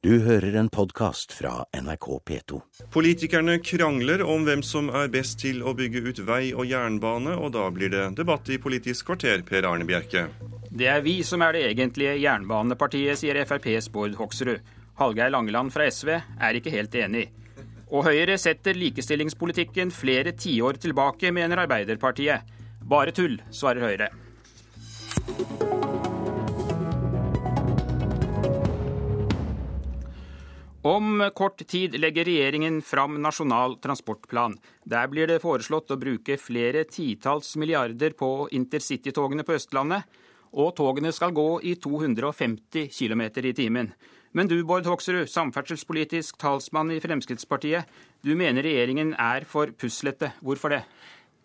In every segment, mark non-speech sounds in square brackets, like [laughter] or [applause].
Du hører en podkast fra NRK P2. Politikerne krangler om hvem som er best til å bygge ut vei og jernbane, og da blir det debatt i Politisk kvarter, Per Arne Bjerke. Det er vi som er det egentlige jernbanepartiet, sier FrPs Bård Hoksrud. Hallgeir Langeland fra SV er ikke helt enig. Og Høyre setter likestillingspolitikken flere tiår tilbake, mener Arbeiderpartiet. Bare tull, svarer Høyre. Om kort tid legger regjeringen fram Nasjonal transportplan. Der blir det foreslått å bruke flere titalls milliarder på intercitytogene på Østlandet, og togene skal gå i 250 km i timen. Men du, Bård Hoksrud, samferdselspolitisk talsmann i Fremskrittspartiet, du mener regjeringen er for puslete. Hvorfor det?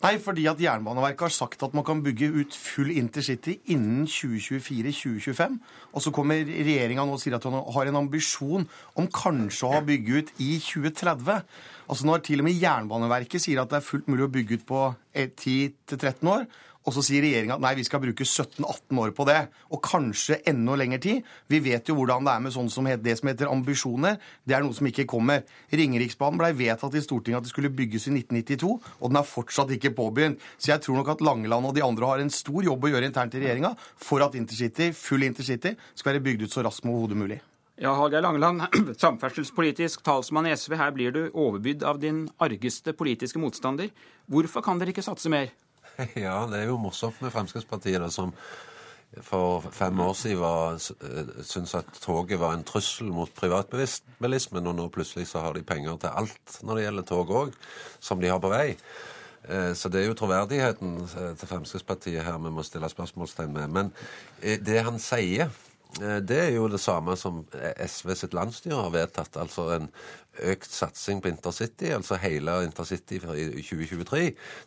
Nei, fordi at Jernbaneverket har sagt at man kan bygge ut full intercity innen 2024-2025. Og så kommer regjeringa nå og sier at hun har en ambisjon om kanskje å ha bygge ut i 2030. Altså Når til og med Jernbaneverket sier at det er fullt mulig å bygge ut på 10-13 år, og så sier regjeringa at nei, vi skal bruke 17-18 år på det. Og kanskje enda lengre tid. Vi vet jo hvordan det er med sånn som heter, det som heter ambisjoner. Det er noe som ikke kommer. Ringeriksbanen blei vedtatt i Stortinget at det skulle bygges i 1992, og den er fortsatt ikke påbegynt. Så jeg tror nok at Langeland og de andre har en stor jobb å gjøre internt i regjeringa for at intercity, full intercity skal være bygd ut så raskt som overhodet mulig. Ja, Hallgeir Langeland, [clears throat] samferdselspolitisk talsmann i SV. Her blir du overbydd av din argeste politiske motstander. Hvorfor kan dere ikke satse mer? [laughs] Ja, det er jo morsomt med Fremskrittspartiet, da, som for fem år siden var, syntes at toget var en trussel mot privatbilismen, og nå plutselig så har de penger til alt når det gjelder tog òg, som de har på vei. Så det er jo troverdigheten til Fremskrittspartiet her vi må stille spørsmålstegn med. Men det han sier, det er jo det samme som SV sitt landsstyre har vedtatt. Altså en økt satsing på intercity, altså hele intercity i 2023.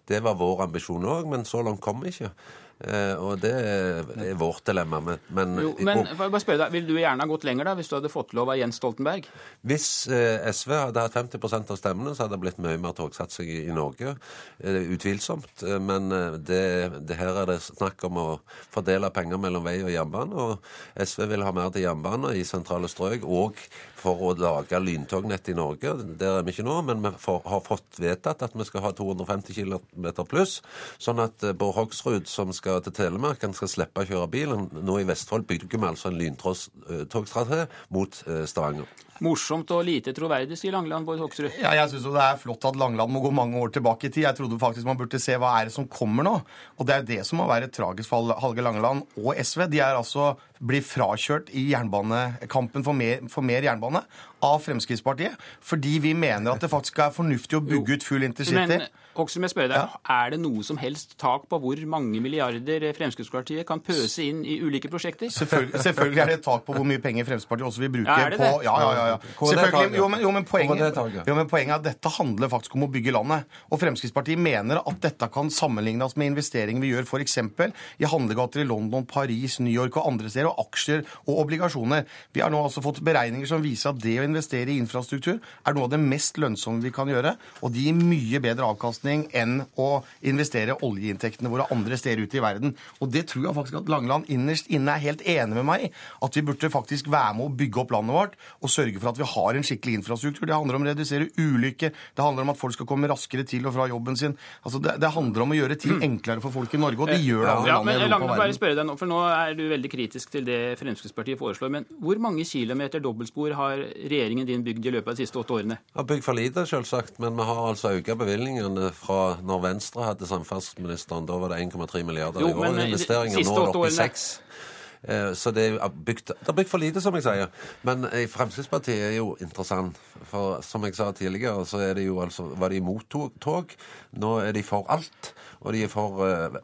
Det var vår ambisjon òg, men så langt kom vi ikke. Eh, og det er vårt dilemma. Men, men, jo, men bare spørre deg, Vil du gjerne ha gått lenger da, hvis du hadde fått lov av Jens Stoltenberg? Hvis eh, SV hadde hatt 50% av stemmene, så hadde det blitt mye mer togsatsing i, i Norge. Eh, utvilsomt. Men det, det, her er det snakk om å fordele penger mellom vei og jernbane. Og SV vil ha mer til jernbane i sentrale strøk. og for å lage lyntognett i Norge. Der er vi ikke nå, men vi får, har fått vedtatt at vi skal ha 250 km pluss. Sånn at eh, Bård Hoksrud, som skal til Telemark, han skal slippe å kjøre bilen. Nå i Vestfold bygde vi altså en lyntogstrasé mot eh, Stavanger. Morsomt og lite troverdig, sier Langeland Bård Hoksrud. Ja, jeg syns det er flott at Langeland må gå mange år tilbake i tid. Jeg trodde faktisk man burde se hva er det som kommer nå. Og det er det som må være tragisk for Halge Langeland og SV. De er altså blir frakjørt i jernbanekampen for mer, for mer jernbane av Fremskrittspartiet. Fordi vi mener at det faktisk er fornuftig å bygge ut full intercity. Men også må jeg spørre deg, ja. Er det noe som helst tak på hvor mange milliarder Fremskrittspartiet kan pøse inn i ulike prosjekter? Selvfølgelig, selvfølgelig er det et tak på hvor mye penger Fremskrittspartiet også vil bruke ja, på Ja, ja, ja. ja. Selvfølgelig, jo, men, jo, men poenget, jo, men poenget er at dette handler faktisk om å bygge landet. Og Fremskrittspartiet mener at dette kan sammenlignes med investeringer vi gjør f.eks. i handlegater i London, Paris, New York og andre steder, og aksjer og obligasjoner. Vi har nå altså fått beregninger som viser at det å investere i infrastruktur er noe av det mest lønnsomme vi kan gjøre, og de gir mye bedre avkastning enn å investere oljeinntektene våre andre steder ute i verden. Og det tror jeg faktisk at Langeland innerst inne er helt enig med meg i. At vi burde faktisk være med å bygge opp landet vårt og sørge for at vi har en skikkelig infrastruktur. Det handler om å redusere ulykker, det handler om at folk skal komme raskere til og fra jobben sin. Altså det, det handler om å gjøre ting enklere for folk i Norge, og de gjør det ja, i Europa og. Spørre deg nå, for nå er du veldig kritisk til det Fremskrittspartiet foreslår. Men hvor mange kilometer dobbeltspor har regjeringen din bygd i løpet av de siste åtte årene? Har bygd for lite, selvsagt. Men vi har altså økt bevilgningene fra når Venstre hadde samferdselsministeren. Da var det 1,3 milliarder jo, i år. Investeringer nå er det oppe i 6. Eh, så det er bygd, det er bygd for lite, som jeg sier. Men eh, Fremskrittspartiet er jo interessant. For som jeg sa tidligere, så er det jo altså, var de imot tog. Nå er de for alt. Og de er for uh,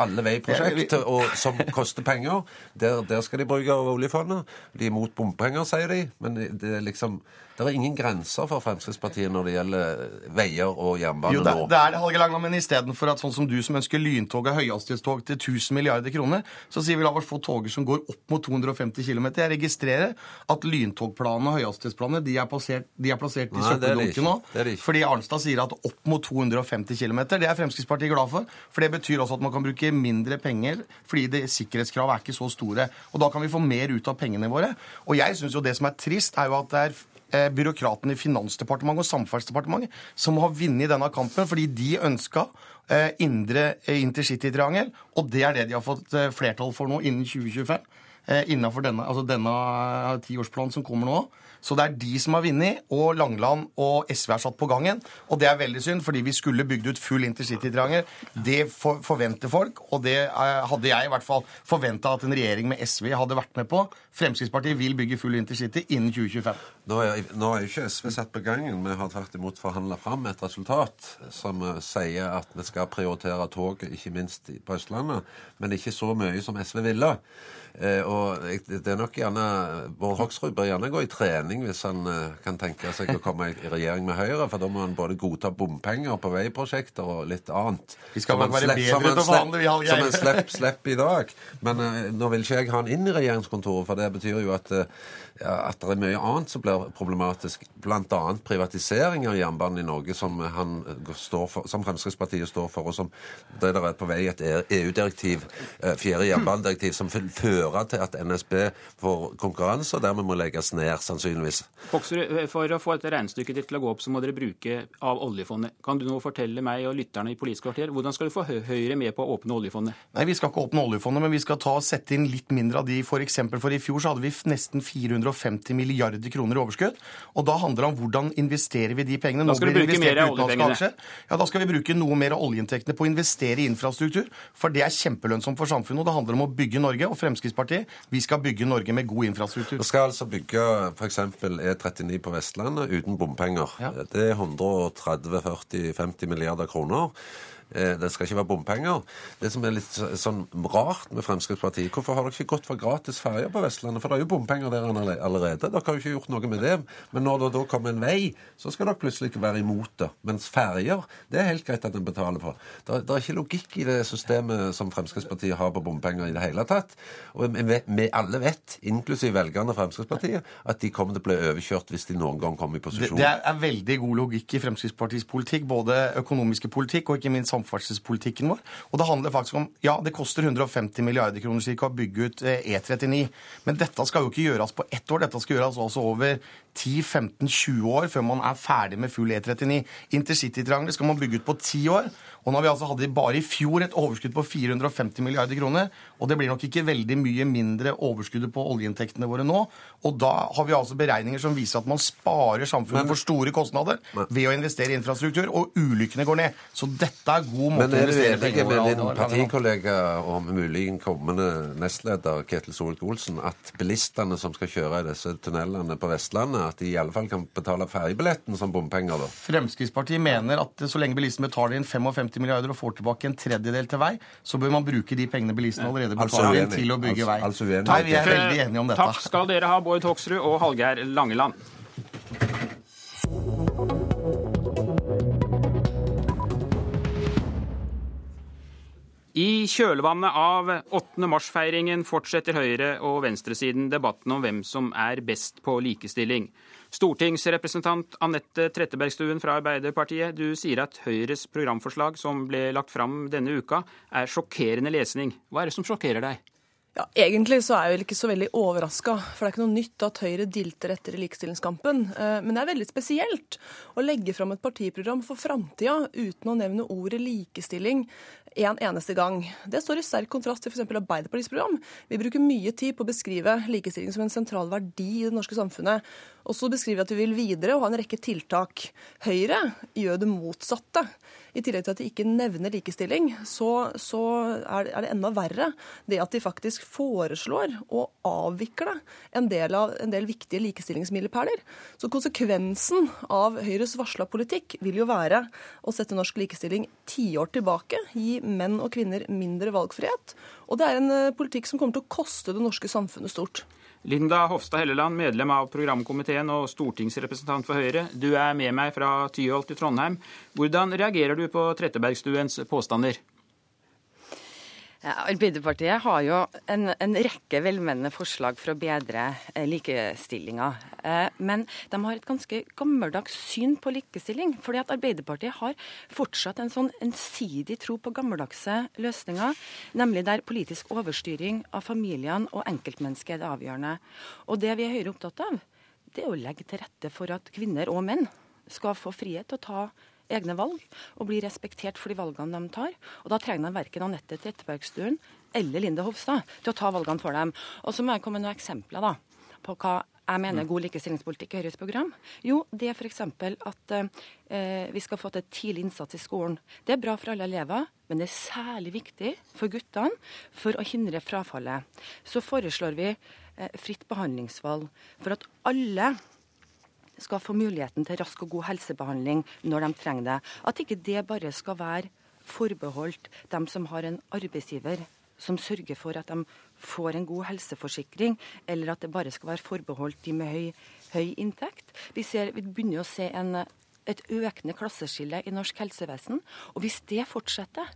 alle veiprosjekter som koster penger. Der, der, skal de bruke oljefondet. De er imot bompenger, sier de. Men det er liksom det er ingen grenser for Fremskrittspartiet når det gjelder veier og jernbane jo, det, nå. Det er det, Hallgeir Langland, men istedenfor at sånn som du som ønsker lyntog og høyhastighetstog til 1000 milliarder kroner, så sier vi la oss få toger som går opp mot 250 km. Jeg registrerer at lyntogplanene og høyhastighetsplanene de er, plassert, de er plassert i søppeldunken nå. Fordi Arnstad sier at opp mot 250 km. Det er Fremskrittspartiet glad for. For det betyr også at man kan bruke mindre penger, fordi det, sikkerhetskravet er ikke så store. Og da kan vi få mer ut av pengene våre. Og jeg syns jo det som er trist, er jo at det er eh, byråkratene i Finansdepartementet og Samferdselsdepartementet som har vunnet denne kampen fordi de ønska Eh, indre eh, intercitytriangel. Og det er det de har fått flertall for nå innen 2025. Innenfor denne, altså denne tiårsplanen som kommer nå. Så det er de som har vunnet, og Langeland og SV er satt på gangen. Og det er veldig synd, fordi vi skulle bygd ut full intercitytriangel. Det for, forventer folk, og det hadde jeg i hvert fall forventa at en regjering med SV hadde vært med på. Fremskrittspartiet vil bygge full intercity innen 2025. Nå er, nå er jo ikke SV satt på gangen. Vi har tvert imot forhandla fram et resultat som sier at vi skal prioritere toget, ikke minst på Østlandet, men ikke så mye som SV ville. Eh, og det er nok gjerne Bård Hoksrud bør gjerne gå i trening hvis han eh, kan tenke seg å komme i regjering med Høyre, for da må han både godta bompenger på veiprosjekter og litt annet. Vi skal nok være bedre til vanlig, vi har Som en slepp, slepp i dag. Men uh, nå vil ikke jeg ha han inn i regjeringskontoret, for det betyr jo at uh, at det er mye annet som blir problematisk, bl.a. privatisering av jernbanen i Norge, som, for, som, Fremskrittspartiet står for, og som det er på vei et EU-direktiv, eh, fjerde jernbanedirektiv, som fører til at NSB får konkurranse, og dermed må legges ned, sannsynligvis. Hoksrud, for å få et regnestykke til å gå opp, så må dere bruke av oljefondet. Kan du nå fortelle meg og lytterne i Politisk kvarter, hvordan skal du få Høyre med på å åpne oljefondet? Nei, Vi skal ikke åpne oljefondet, men vi skal ta og sette inn litt mindre av de. For eksempel, for i fjor så hadde vi nesten 450 milliarder kroner i overskudd. Og da handler det om hvordan investerer vi de pengene. Da skal du bruke mer av oljepengene. Ja, da skal vi bruke noe mer av oljeinntektene på å investere i infrastruktur. For det er kjempelønnsomt for samfunnet. og Det handler om å bygge Norge. Og Fremskrittspartiet, vi skal bygge Norge med god infrastruktur. Vi skal altså bygge f.eks. E39 på Vestlandet uten bompenger. Ja. Det er 130, 40, 50 milliarder kroner. Eh, det skal ikke være bompenger. Det som er litt sånn rart med Fremskrittspartiet Hvorfor har dere ikke gått for gratis ferjer på Vestlandet? For det er jo bompenger der allerede. Dere har jo ikke gjort noe med det. Men når det da kommer en vei, så skal dere plutselig ikke være imot det. Mens ferjer, det er helt greit at en betaler for. Det, det, er ikke logikk i det systemet som Fremskrittspartiet har på bompenger i det hele tatt. Og vi alle vet, inklusiv velgerne av Fremskrittspartiet, at de kommer til å bli overkjørt hvis de noen gang kommer i posisjon. Det, det er veldig god logikk i Fremskrittspartiets politikk, både økonomiske politikk og ikke minst samferdselspolitikken vår. Og det handler faktisk om Ja, det koster 150 milliarder kroner cirka å bygge ut E39. Eh, e Men dette skal jo ikke gjøres på ett år. Dette skal gjøres altså over 10-15-20 år før man er ferdig med full E39. Intercitytriangelet skal man bygge ut på ti år. Og nå har vi altså hadde bare i fjor et overskudd på 450 milliarder kroner. Og det blir nok ikke veldig mye mindre overskuddet på oljeinntektene våre nå. Og da har vi altså beregninger som viser at man sparer samfunnet men, for store kostnader men, ved å investere i infrastruktur, og ulykkene går ned. Så dette er god måte å investere penger på. Men er du enig med din partikollega og muligens kommende nestleder Ketil Solvik-Olsen at bilistene som skal kjøre i disse tunnelene på Vestlandet, at de i alle fall kan betale ferjebilletten som bompenger? da? Fremskrittspartiet mener at så lenge bilistene betaler inn 55 milliarder og får tilbake en tredjedel til vei, så bør man bruke de pengene bilistene allerede altså betaler inn til å bygge altså, vei. Altså altså, Nei, vi er veldig enige om dette. Takk skal dere ha, Bård Hoksrud og Hallgeir Langeland. I kjølvannet av 8. mars-feiringen fortsetter høyre- og venstresiden debatten om hvem som er best på likestilling. Stortingsrepresentant Anette Trettebergstuen fra Arbeiderpartiet, du sier at Høyres programforslag som ble lagt fram denne uka, er sjokkerende lesning. Hva er det som sjokkerer deg? Ja, Egentlig så er jeg vel ikke så veldig overraska, for det er ikke noe nytt at Høyre dilter etter i likestillingskampen. Eh, men det er veldig spesielt å legge fram et partiprogram for framtida uten å nevne ordet likestilling en eneste gang. Det står i sterk kontrast til f.eks. Arbeiderpartiets program. Vi bruker mye tid på å beskrive likestilling som en sentral verdi i det norske samfunnet. Og så beskriver vi at vi vil videre og ha en rekke tiltak. Høyre gjør det motsatte. I tillegg til at de ikke nevner likestilling, så, så er, det, enda verre det at de faktisk foreslår å avvikle en del, av, en del viktige likestillingsmilepæler. Så konsekvensen av Høyres varsla politikk vil jo være å sette norsk likestilling tiår tilbake, gi menn og kvinner mindre valgfrihet. Og det er en eh, politikk som kommer til å koste det norske samfunnet stort. Linda Hofstad Helleland, medlem av programkomiteen og stortingsrepresentant for Høyre. Du er med meg fra Tyholt i Trondheim. Hvordan reagerer du på Trettebergstuens påstander? Arbeiderpartiet har jo en, en rekke velmenende forslag for å bedre eh, likestillinga. Eh, men de har et ganske gammeldags syn på likestilling. fordi at Arbeiderpartiet har fortsatt en sånn ensidig tro på gammeldagse løsninger, nemlig der politisk overstyring av familiene og enkeltmennesket er det avgjørende. Og det vi er Høyre opptatt av, det er å legge til rette for at kvinner og menn skal få frihet til å ta egne valg og bli respektert for de valgene de tar. Og da trenger de verken Anette Trettebergstuen eller Linde Hofstad til å ta valgene for dem. Og så må jeg komme med noen eksempler da, på hva jeg mener god likestillingspolitikk i Høyres program? Jo, det er f.eks. at eh, vi skal få til tidlig innsats i skolen. Det er bra for alle elever, men det er særlig viktig for guttene for å hindre frafallet. Så foreslår vi eh, fritt behandlingsvalg for at alle skal få muligheten til rask og god helsebehandling når de trenger det. At ikke det bare skal være forbeholdt dem som har en arbeidsgiver som sørger for at de får en god helseforsikring, eller at det bare skal være forbeholdt de med høy, høy inntekt. Vi, ser, vi begynner å se en, et økende klasseskille i norsk helsevesen. Og hvis det fortsetter,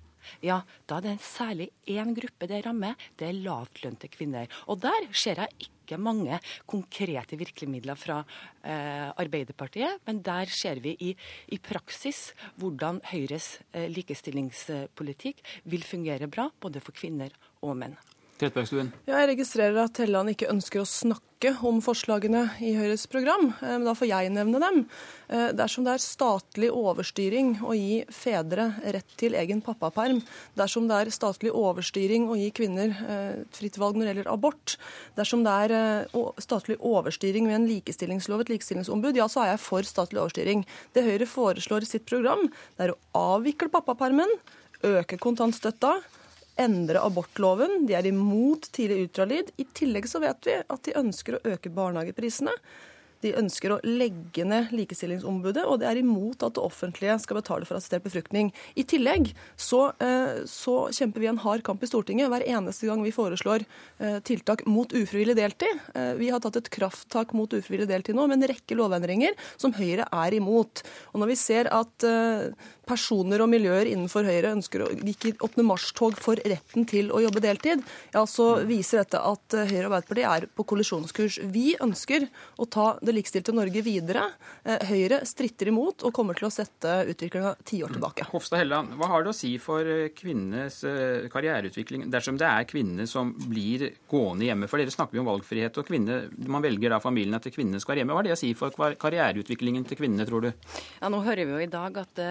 ja, da er det særlig én gruppe det rammer. Det er lavtlønte kvinner. Og der ser jeg ikke mange konkrete virkemidler fra eh, Arbeiderpartiet, men der ser vi i, i praksis hvordan Høyres eh, likestillingspolitikk vil fungere bra, både for kvinner og menn. Trettebergstuen. Ja, jeg registrerer at Helleland ikke ønsker å snakke om forslagene i Høyres program. Eh, men da får jeg nevne dem. Eh, dersom det er statlig overstyring å gi fedre rett til egen pappaperm, dersom det er statlig overstyring å gi kvinner eh, fritt valg når det gjelder abort, dersom det er statlig overstyring ved en likestillingslov, et likestillingsombud, ja, så er jeg for statlig overstyring. Det Høyre foreslår i sitt program, det er å avvikle pappapermen, øke kontantstøtta endre abortloven. De er imot tidlig ultralyd. I tillegg så vet vi at de ønsker å øke barnehageprisene. De ønsker å legge ned Likestillingsombudet, og det er imot at det offentlige skal betale for assistert befruktning. I tillegg så, eh, så, kjemper vi en hard kamp i Stortinget hver eneste gang vi foreslår eh, tiltak mot ufrivillig deltid. Eh, vi har tatt et krafttak mot ufrivillig deltid nå med en rekke lovendringer som Høyre er imot. Og når vi ser at personer og miljøer innenfor Høyre ønsker å gikk i 8. mars-tog for retten til å jobbe deltid, ja, så viser dette at Høyre og Arbeiderpartiet er på kollisjonskurs. Vi ønsker å ta det likestilte Norge videre. Eh, Høyre stritter imot og kommer til å sette utviklinga tiår tilbake. Hofstad Helleland, hva har det å si for eh, kvinnenes karriereutvikling dersom det er kvinner som blir gående hjemme? For dere snakker jo om valgfrihet, og kvinne, man velger da familien etter kvinnene skal være hjemme. Hva har det å si for karriereutviklingen til kvinnene, tror du? Ja, Nå hører vi jo i dag at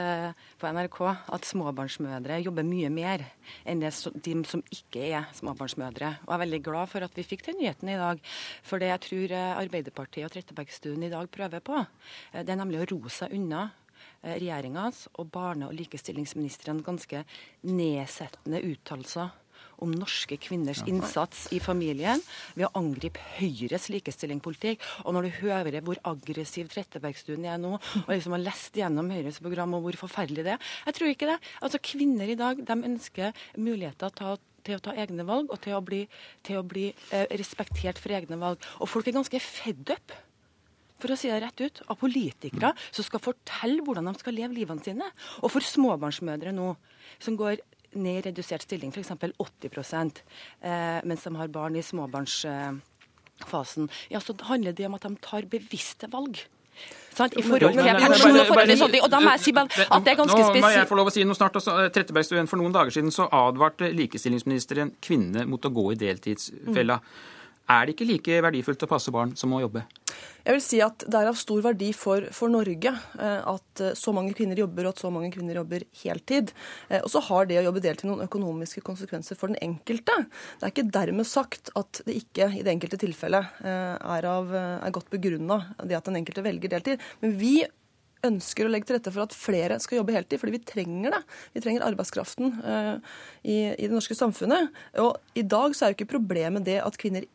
på NRK at småbarnsmødre jobber mye mer enn det de som ikke er småbarnsmødre. Og jeg er veldig glad for at vi fikk den nyheten i dag. For det jeg tror eh, Arbeiderpartiet og Trettebergstuen i dag prøver på, eh, det er nemlig å ro seg unna eh, regjeringas og barne- og likestillingsministerens ganske nedsettende uttalelser om norske kvinners innsats i familien ved å angripe Høyres likestillingspolitikk. Og når du hører hvor aggressiv Trettebergstuen er nå, og liksom har lest gjennom Høyres program og hvor forferdelig det er Jeg tror ikke det. Altså Kvinner i dag de ønsker muligheter til å til å ta egne valg og til å bli, til å bli eh, respektert for egne valg. Og folk er ganske fed up for å si det rett ut, av politikere som skal fortelle hvordan de skal leve livene sine. Og for småbarnsmødre nå, som går ned i redusert stilling, f.eks. 80 eh, mens de har barn i småbarnsfasen, ja, så handler det om at de tar bevisste valg. Sant? I forhold til pensjon og forhold Og da må jeg si at det er ganske spesielt. Nå må jeg få lov å si noe snart. Også, Trettebergstuen, For noen dager siden så advarte likestillingsministeren kvinner mot å gå i deltidsfella. Mm. Er det ikke like verdifullt å passe barn som å jobbe? Jeg vil si at Det er av stor verdi for, for, Norge eh, at eh, så mange kvinner jobber, og at så mange kvinner jobber heltid. Eh, og så har det å jobbe deltid noen økonomiske konsekvenser for den enkelte. Det er ikke dermed sagt at det ikke i det enkelte tilfellet er, av, er godt begrunna det at den enkelte velger deltid. Men vi ønsker å legge til rette for at flere skal jobbe heltid, fordi vi trenger det. Vi trenger arbeidskraften i, i det norske samfunnet. Og i dag så er jo ikke problemet det at kvinner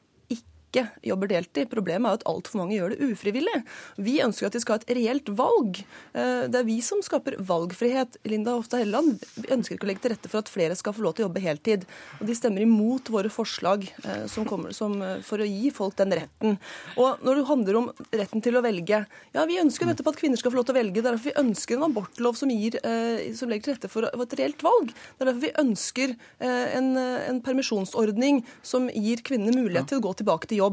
ikke jobber deltid. Problemet er at altfor mange gjør det ufrivillig. Vi ønsker at de skal ha et reelt valg. Eh, det er vi som skaper valgfrihet. Linda Hofta Helleland ønsker ikke å legge til rette for at flere skal få lov til å jobbe heltid. Og de stemmer imot våre forslag eh, som kommer som, eh, for å gi folk den retten. Og når det handler om retten til å velge Ja, vi ønsker nettopp at kvinner skal få lov til å velge. Er derfor vi ønsker en abortlov som, gir, som legger til rette for et reelt valg. Det er derfor vi ønsker en, en permisjonsordning som gir kvinnene mulighet til å gå tilbake til jobb.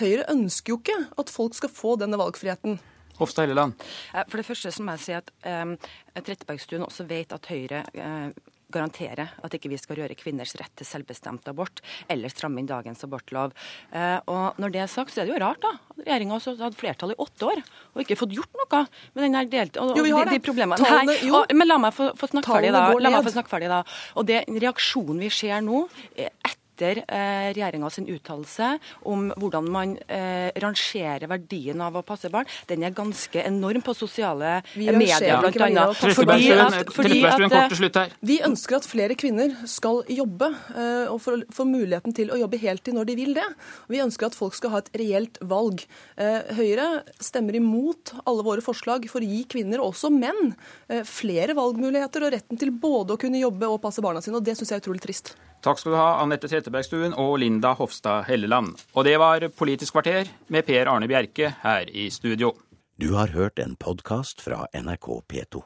Høyre ønsker jo ikke at folk skal få denne valgfriheten. Hofstad Helleland. Eh, for det første så må jeg si at um, Trettebergstuen også vet at Høyre uh, garantere at ikke vi skal røre kvinners rett til selvbestemt abort eller stramme inn dagens abortlov. Eh, og Når det er sagt, så er det jo rart da, regjeringa har hatt flertall i åtte år og ikke fått gjort noe med den her delt... Og, jo, vi har de, de problemene. Tallene, Nei, Og, men la meg få, få snakke ferdig, da. La meg få snakke ferdig da. Og det reaksjonen vi ser nå, etter etter eh, regjeringas sin uttalelse om hvordan man eh, rangerer verdien av å passe barn, den er ganske enorm på sosiale medier, bl.a. Fordi at, fordi at, eh, vi ønsker at flere kvinner skal jobbe, eh, og få muligheten til å jobbe heltid når de vil det. Vi ønsker at folk skal ha et reelt valg. Eh, Høyre stemmer imot alle våre forslag for å gi kvinner, og også menn, eh, flere valgmuligheter og retten til både å kunne jobbe og passe barna sine. og Det syns jeg er utrolig trist. Takk skal du ha, Anette Trettebergstuen og Linda Hofstad Helleland. Og det var Politisk kvarter med Per Arne Bjerke her i studio. Du har hørt en podkast fra NRK P2.